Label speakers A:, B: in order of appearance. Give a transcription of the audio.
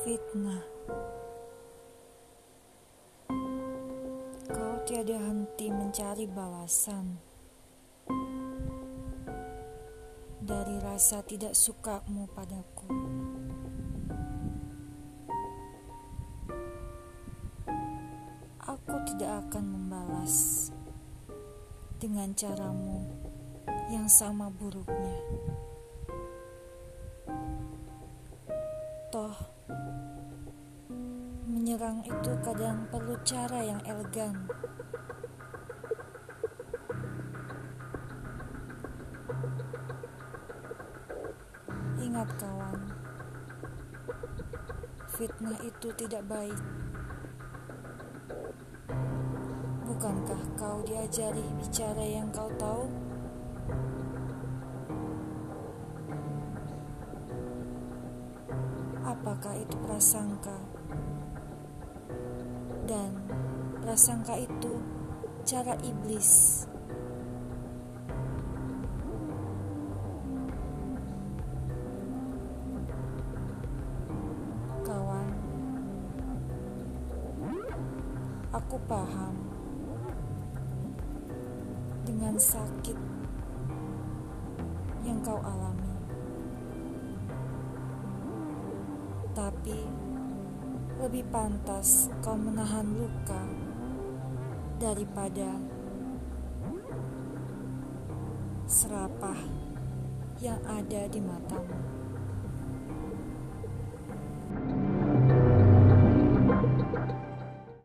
A: fitnah. Kau tiada henti mencari balasan dari rasa tidak sukamu padaku. Aku tidak akan membalas dengan caramu yang sama buruknya. Menyerang itu kadang perlu cara yang elegan. Ingat kawan, fitnah itu tidak baik. Bukankah kau diajari bicara yang kau tahu? Apakah itu prasangka? Prasangka itu cara iblis. Kawan, aku paham dengan sakit yang kau alami. Tapi lebih pantas kau menahan luka daripada serapah yang ada di matamu.